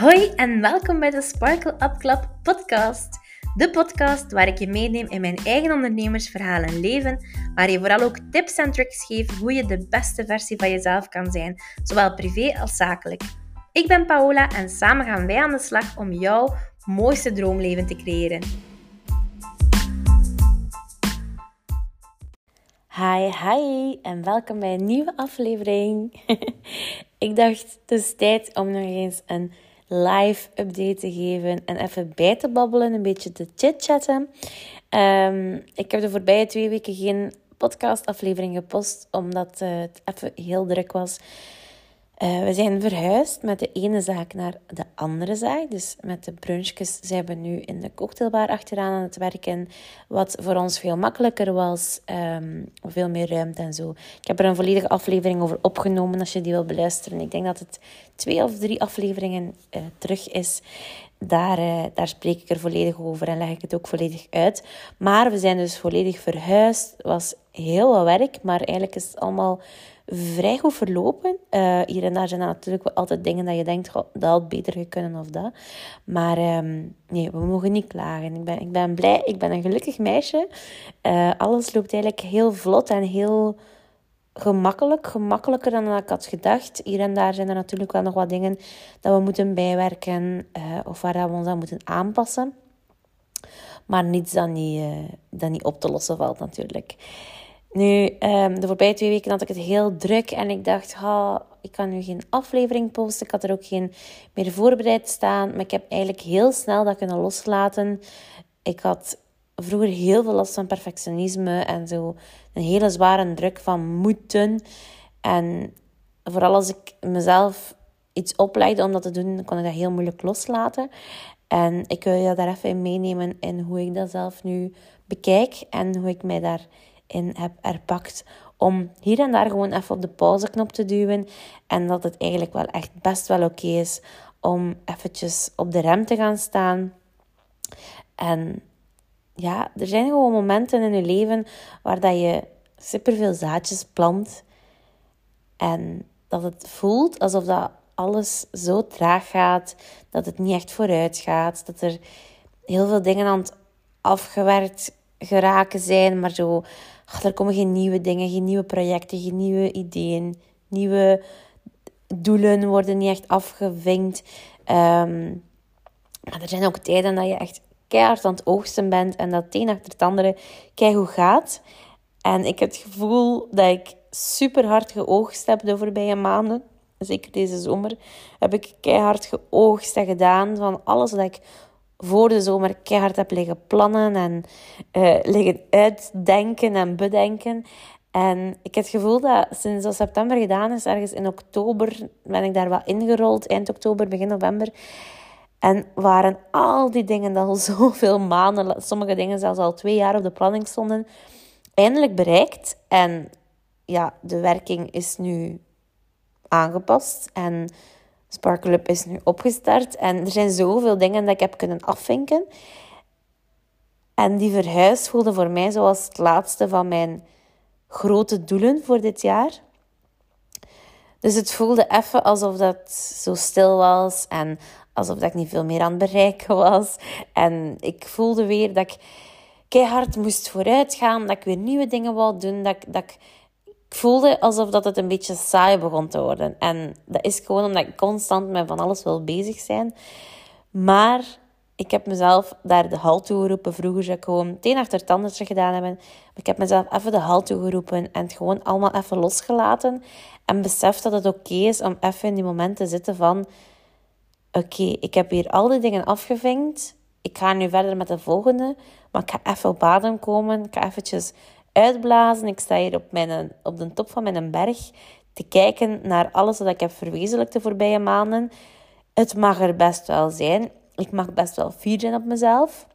Hoi en welkom bij de Sparkle Up Club podcast. De podcast waar ik je meeneem in mijn eigen ondernemersverhaal en leven, waar je vooral ook tips en tricks geef hoe je de beste versie van jezelf kan zijn, zowel privé als zakelijk. Ik ben Paola en samen gaan wij aan de slag om jouw mooiste droomleven te creëren. Hi, hi en welkom bij een nieuwe aflevering. ik dacht, het is tijd om nog eens een live update te geven en even bij te babbelen, een beetje te chit-chatten. Um, ik heb de voorbije twee weken geen podcastaflevering gepost, omdat uh, het even heel druk was uh, we zijn verhuisd met de ene zaak naar de andere zaak. Dus met de brunchjes zijn we nu in de cocktailbar achteraan aan het werken. Wat voor ons veel makkelijker was. Um, veel meer ruimte en zo. Ik heb er een volledige aflevering over opgenomen als je die wil beluisteren. Ik denk dat het twee of drie afleveringen uh, terug is. Daar, uh, daar spreek ik er volledig over en leg ik het ook volledig uit. Maar we zijn dus volledig verhuisd. Het was heel wat werk, maar eigenlijk is het allemaal vrij goed verlopen. Uh, hier en daar zijn er natuurlijk altijd dingen dat je denkt, dat had beter gekund of dat. Maar um, nee, we mogen niet klagen. Ik ben, ik ben blij, ik ben een gelukkig meisje. Uh, alles loopt eigenlijk heel vlot en heel gemakkelijk. Gemakkelijker dan ik had gedacht. Hier en daar zijn er natuurlijk wel nog wat dingen dat we moeten bijwerken. Uh, of waar we ons aan moeten aanpassen. Maar niets dat niet, dat niet op te lossen valt natuurlijk. Nu, um, de voorbije twee weken had ik het heel druk en ik dacht, ha, ik kan nu geen aflevering posten. Ik had er ook geen meer voorbereid staan. Maar ik heb eigenlijk heel snel dat kunnen loslaten. Ik had vroeger heel veel last van perfectionisme en zo een hele zware druk van moeten. En vooral als ik mezelf iets oplegde om dat te doen, kon ik dat heel moeilijk loslaten. En ik wil je daar even in meenemen in hoe ik dat zelf nu bekijk en hoe ik mij daar in heb erpakt. Om hier en daar gewoon even op de pauzeknop te duwen. En dat het eigenlijk wel echt best wel oké is om eventjes op de rem te gaan staan. En ja, er zijn gewoon momenten in je leven waar dat je superveel zaadjes plant. En dat het voelt alsof dat alles zo traag gaat, dat het niet echt vooruit gaat, dat er heel veel dingen aan het afgewerkt geraken zijn, maar zo er komen geen nieuwe dingen, geen nieuwe projecten, geen nieuwe ideeën, nieuwe doelen worden niet echt afgevinkt. Um, maar er zijn ook tijden dat je echt keihard aan het oogsten bent en dat het een achter het andere keihard gaat. En ik heb het gevoel dat ik super hard geoogst heb de voorbije maanden. Zeker deze zomer heb ik keihard geoogst en gedaan van alles wat ik voor de zomer keihard heb liggen plannen en uh, liggen uitdenken en bedenken. En ik heb het gevoel dat sinds dat september gedaan is, ergens in oktober ben ik daar wat ingerold, eind oktober, begin november. En waren al die dingen dat al zoveel maanden, sommige dingen zelfs al twee jaar op de planning stonden, eindelijk bereikt. En ja, de werking is nu aangepast. En Sparkle is nu opgestart en er zijn zoveel dingen dat ik heb kunnen afvinken. En die verhuis voelde voor mij zoals het laatste van mijn grote doelen voor dit jaar. Dus het voelde even alsof dat zo stil was en alsof dat ik niet veel meer aan het bereiken was. En ik voelde weer dat ik keihard moest vooruit gaan, dat ik weer nieuwe dingen wou doen, dat dat ik voelde alsof dat het een beetje saai begon te worden. En dat is gewoon omdat ik constant met van alles wil bezig zijn. Maar ik heb mezelf daar de hal toe geroepen. Vroeger zou ik gewoon het een achter het ander gedaan hebben. Maar ik heb mezelf even de hal toe geroepen en het gewoon allemaal even losgelaten. En besef dat het oké is om even in die momenten te zitten van... Oké, ik heb hier al die dingen afgevinkt. Ik ga nu verder met de volgende. Maar ik ga even op adem komen. Ik ga eventjes uitblazen. Ik sta hier op, mijn, op de top van mijn berg te kijken naar alles wat ik heb verwezenlijkt de voorbije maanden. Het mag er best wel zijn. Ik mag best wel fier zijn op mezelf.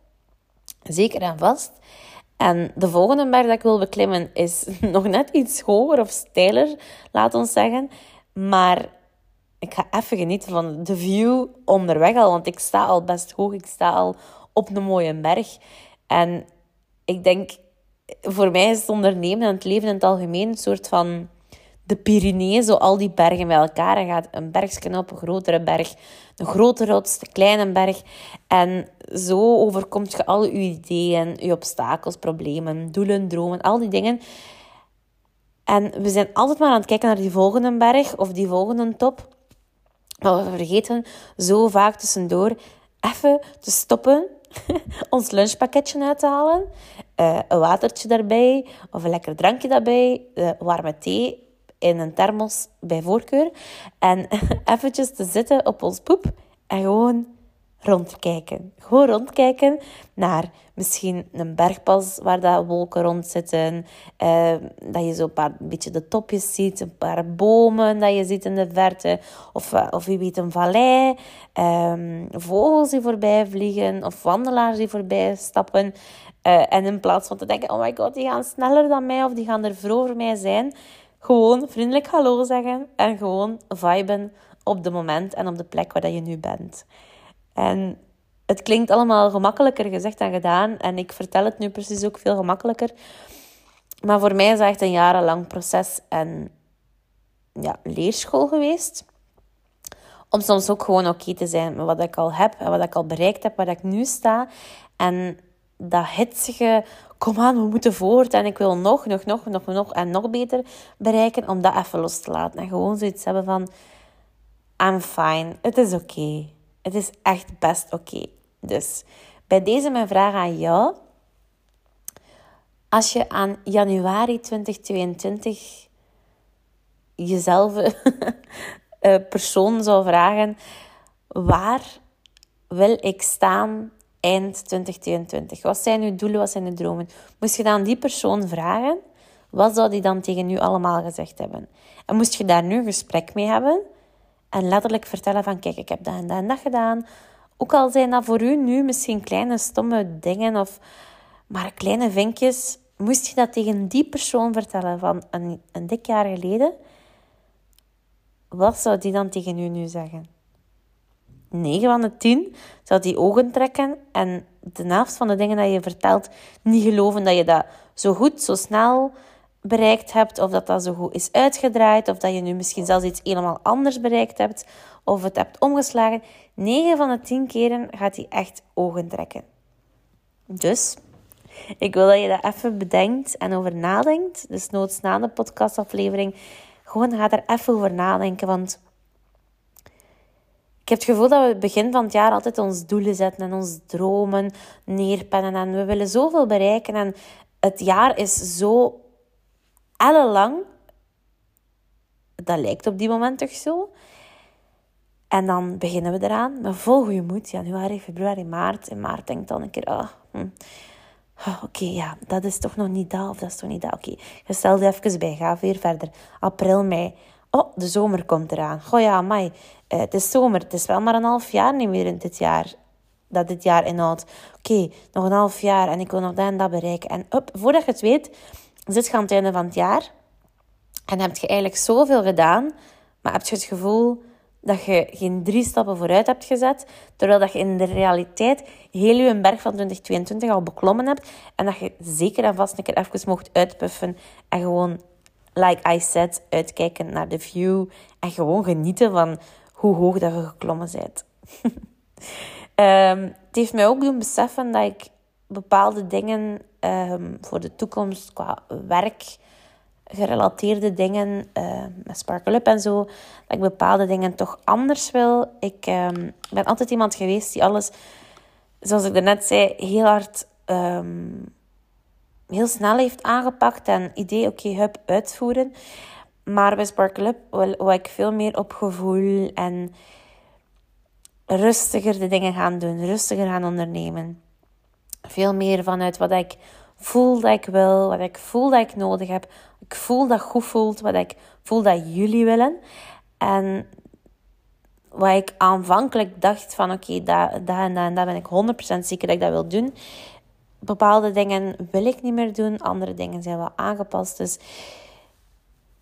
Zeker en vast. En de volgende berg dat ik wil beklimmen is nog net iets hoger of steiler, laat ons zeggen. Maar ik ga even genieten van de view onderweg al, want ik sta al best hoog. Ik sta al op een mooie berg. En ik denk voor mij is het ondernemen en het leven in het algemeen een soort van de Pyreneeën, zo al die bergen bij elkaar. En gaat een bergsken op, een grotere berg, een grote rots, een kleine berg. En zo overkomt je al je ideeën, je obstakels, problemen, doelen, dromen, al die dingen. En we zijn altijd maar aan het kijken naar die volgende berg of die volgende top. Maar we vergeten zo vaak tussendoor even te stoppen, ons lunchpakketje uit te halen, uh, een watertje daarbij of een lekker drankje daarbij, uh, warme thee in een thermos bij voorkeur. En eventjes te zitten op ons poep en gewoon rondkijken. Gewoon rondkijken naar misschien een bergpas waar dat wolken rond zitten. Eh, dat je zo een paar beetje de topjes ziet. Een paar bomen dat je ziet in de verte. Of, of wie weet een vallei. Um, vogels die voorbij vliegen. Of wandelaars die voorbij stappen. Uh, en in plaats van te denken, oh my god, die gaan sneller dan mij. Of die gaan er voor mij zijn. Gewoon vriendelijk hallo zeggen. En gewoon viben op de moment en op de plek waar dat je nu bent. En het klinkt allemaal gemakkelijker gezegd dan gedaan. En ik vertel het nu precies ook veel gemakkelijker. Maar voor mij is het echt een jarenlang proces en ja, leerschool geweest. Om soms ook gewoon oké te zijn met wat ik al heb en wat ik al bereikt heb, waar ik nu sta. En dat hitsige, kom aan, we moeten voort en ik wil nog, nog, nog, nog, nog en nog beter bereiken, om dat even los te laten. En gewoon zoiets hebben van, I'm fine, het is oké. Het is echt best oké. Dus bij deze mijn vraag aan jou. Als je aan januari 2022 jezelf persoon zou vragen: waar wil ik staan eind 2022? Wat zijn uw doelen, wat zijn uw dromen? Moest je dan die persoon vragen, wat zou die dan tegen u allemaal gezegd hebben? En moest je daar nu een gesprek mee hebben en letterlijk vertellen van kijk, ik heb dat en dat en dat gedaan. Ook al zijn dat voor u nu misschien kleine stomme dingen of maar kleine vinkjes, moest je dat tegen die persoon vertellen van een, een dik jaar geleden, wat zou die dan tegen u nu zeggen? 9 van de 10 zou die ogen trekken en de helft van de dingen dat je vertelt niet geloven dat je dat zo goed, zo snel bereikt hebt, of dat dat zo goed is uitgedraaid, of dat je nu misschien zelfs iets helemaal anders bereikt hebt, of het hebt omgeslagen. 9 van de 10 keren gaat hij echt ogen trekken. Dus, ik wil dat je dat even bedenkt en over nadenkt. Dus noods na de podcastaflevering, gewoon ga er even over nadenken, want ik heb het gevoel dat we begin van het jaar altijd ons doelen zetten en ons dromen neerpennen. En we willen zoveel bereiken. En het jaar is zo ellenlang. Dat lijkt op die moment toch zo. En dan beginnen we eraan met vol goede moed. Januari, februari, maart. In maart denk dan een keer... Oh, hm. oh, Oké, ja, dat is toch nog niet dat of dat is toch niet dat. Oké, okay. je even bij. Ga weer verder. April, mei. Oh, de zomer komt eraan. Goh ja, mai. Uh, het is zomer. Het is wel maar een half jaar niet meer in dit jaar. Dat dit jaar inhoudt. Oké, nog een half jaar en ik wil nog dat en dat bereiken. En op, voordat je het weet, zit je aan het einde van het jaar en heb je eigenlijk zoveel gedaan, maar heb je het gevoel dat je geen drie stappen vooruit hebt gezet, terwijl dat je in de realiteit heel je berg van 2022 al beklommen hebt en dat je zeker en vast een keer even mocht uitpuffen en gewoon, like I said, uitkijken naar de view en gewoon genieten van hoe hoog dat je geklommen bent. um, het heeft mij ook doen beseffen dat ik bepaalde dingen um, voor de toekomst qua werk gerelateerde dingen uh, met Sparkle Up en zo, dat ik bepaalde dingen toch anders wil. Ik um, ben altijd iemand geweest die alles, zoals ik net zei, heel hard, heel snel heeft aangepakt en idee, oké, okay, hup, uitvoeren. Maar bij Sparkle Up wil, ik veel meer op gevoel en rustiger de dingen gaan doen, rustiger gaan ondernemen. Veel meer vanuit wat ik voel dat ik wil, wat ik voel dat ik nodig heb. Ik voel dat goed voelt, wat ik voel dat jullie willen. En wat ik aanvankelijk dacht van oké, okay, dat, dat en dat en ben ik 100% zeker dat ik dat wil doen. Bepaalde dingen wil ik niet meer doen, andere dingen zijn wel aangepast. Dus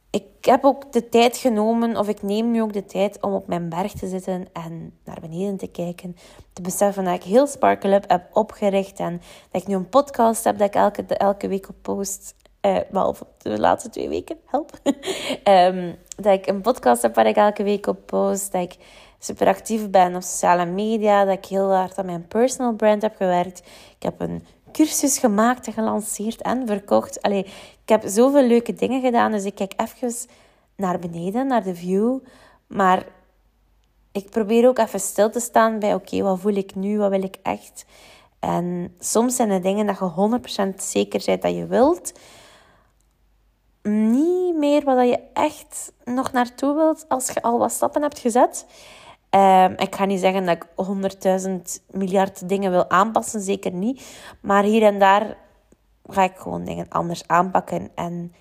ik heb ook de tijd genomen, of ik neem nu ook de tijd om op mijn berg te zitten en naar beneden te kijken. Te beseffen dat ik heel Sparkle Up heb opgericht en dat ik nu een podcast heb dat ik elke, elke week op post. Uh, behalve de laatste twee weken, help. um, dat ik een podcast heb waar ik elke week op post. Dat ik super actief ben op sociale media. Dat ik heel hard aan mijn personal brand heb gewerkt. Ik heb een cursus gemaakt en gelanceerd en verkocht. Allee, ik heb zoveel leuke dingen gedaan. Dus ik kijk even naar beneden, naar de view. Maar ik probeer ook even stil te staan bij: oké, wat voel ik nu? Wat wil ik echt? En soms zijn er dingen dat je 100% zeker bent dat je wilt. Niet meer wat je echt nog naartoe wilt als je al wat stappen hebt gezet. Um, ik ga niet zeggen dat ik 100.000 miljard dingen wil aanpassen, zeker niet. Maar hier en daar ga ik gewoon dingen anders aanpakken. En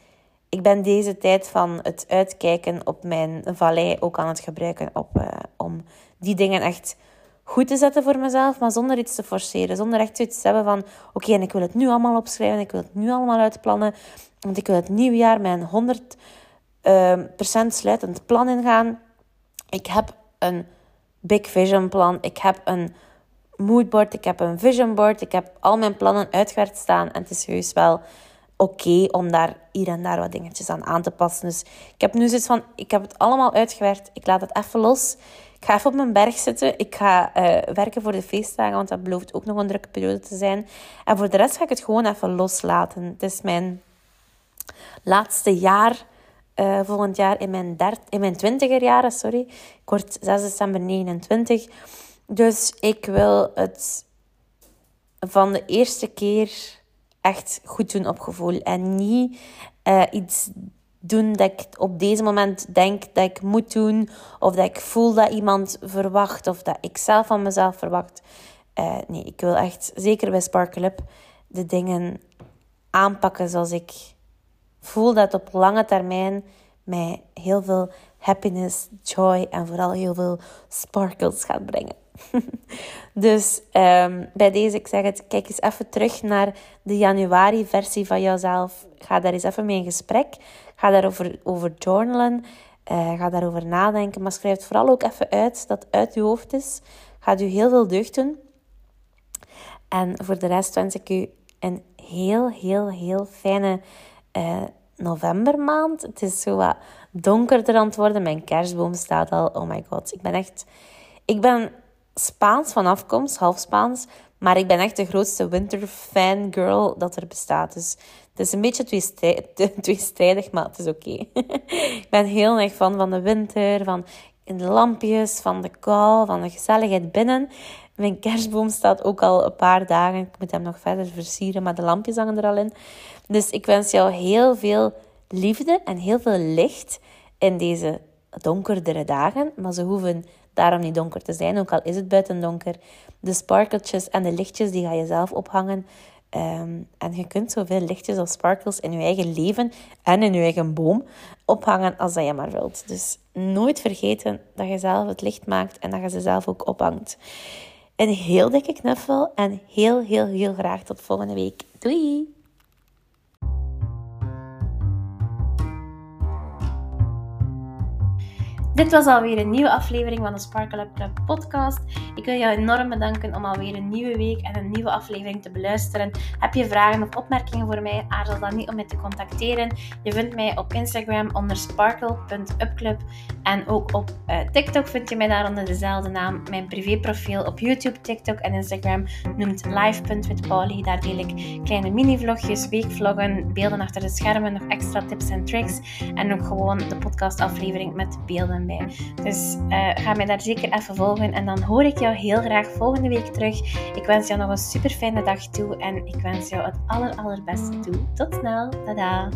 ik ben deze tijd van het uitkijken op mijn vallei ook aan het gebruiken op, uh, om die dingen echt goed te zetten voor mezelf, maar zonder iets te forceren. Zonder echt iets te hebben van, oké, en ik wil het nu allemaal opschrijven, ik wil het nu allemaal uitplannen, want ik wil het nieuwe jaar mijn 100% uh, sluitend plan ingaan. Ik heb een big vision plan, ik heb een moodboard, ik heb een vision board, ik heb al mijn plannen uitgewerkt staan en het is heus wel oké om daar hier en daar wat dingetjes aan aan te passen. Dus ik heb nu zoiets van, ik heb het allemaal uitgewerkt, ik laat het even los. Ik ga even op mijn berg zitten. Ik ga uh, werken voor de feestdagen, want dat belooft ook nog een drukke periode te zijn. En voor de rest ga ik het gewoon even loslaten. Het is mijn laatste jaar, uh, volgend jaar in mijn, dert, in mijn twintiger jaren, sorry. Ik word 6 december 29. Dus ik wil het van de eerste keer echt goed doen op gevoel. En niet uh, iets doen dat ik op deze moment denk dat ik moet doen. Of dat ik voel dat iemand verwacht. Of dat ik zelf van mezelf verwacht. Uh, nee, ik wil echt, zeker bij Sparkle Up, de dingen aanpakken zoals ik voel dat op lange termijn mij heel veel happiness, joy en vooral heel veel sparkles gaat brengen. dus um, bij deze, ik zeg het, kijk eens even terug naar de januari-versie van jouzelf. Ga daar eens even mee in gesprek. Ga daarover over journalen. Uh, ga daarover nadenken. Maar schrijf het vooral ook even uit, dat uit je hoofd is. Gaat u heel veel deugd doen. En voor de rest wens ik u een heel, heel, heel fijne uh, novembermaand. Het is zo wat donkerder aan het worden. Mijn kerstboom staat al. Oh my god. Ik ben echt... Ik ben Spaans van afkomst, half Spaans. Maar ik ben echt de grootste winter girl dat er bestaat. Dus het is een beetje tweestrijdig, maar het is oké. ik ben heel erg fan van de winter, van de lampjes, van de kou, van de gezelligheid binnen. Mijn kerstboom staat ook al een paar dagen. Ik moet hem nog verder versieren, maar de lampjes hangen er al in. Dus ik wens jou heel veel liefde en heel veel licht in deze donkerdere dagen. Maar ze hoeven daarom niet donker te zijn, ook al is het buiten donker. De sparkeltjes en de lichtjes, die ga je zelf ophangen. Ehm, en je kunt zoveel lichtjes of sparkles in je eigen leven en in je eigen boom ophangen als dat je maar wilt. Dus nooit vergeten dat je zelf het licht maakt en dat je ze zelf ook ophangt. Een heel dikke knuffel en heel, heel, heel graag tot volgende week. Doei! Dit was alweer een nieuwe aflevering van de Sparkle Up Club podcast. Ik wil jou enorm bedanken om alweer een nieuwe week en een nieuwe aflevering te beluisteren. Heb je vragen of opmerkingen voor mij? Aarzel dan niet om mij te contacteren. Je vindt mij op Instagram onder sparkle.upclub en ook op uh, TikTok vind je mij daar onder dezelfde naam. Mijn privéprofiel op YouTube, TikTok en Instagram noemt live.withpauli. Daar deel ik kleine mini-vlogjes, weekvloggen, beelden achter de schermen, nog extra tips en tricks en ook gewoon de podcastaflevering met beelden dus uh, ga mij daar zeker even volgen en dan hoor ik jou heel graag volgende week terug. Ik wens jou nog een super fijne dag toe en ik wens jou het aller allerbeste toe. Tot snel. Tada!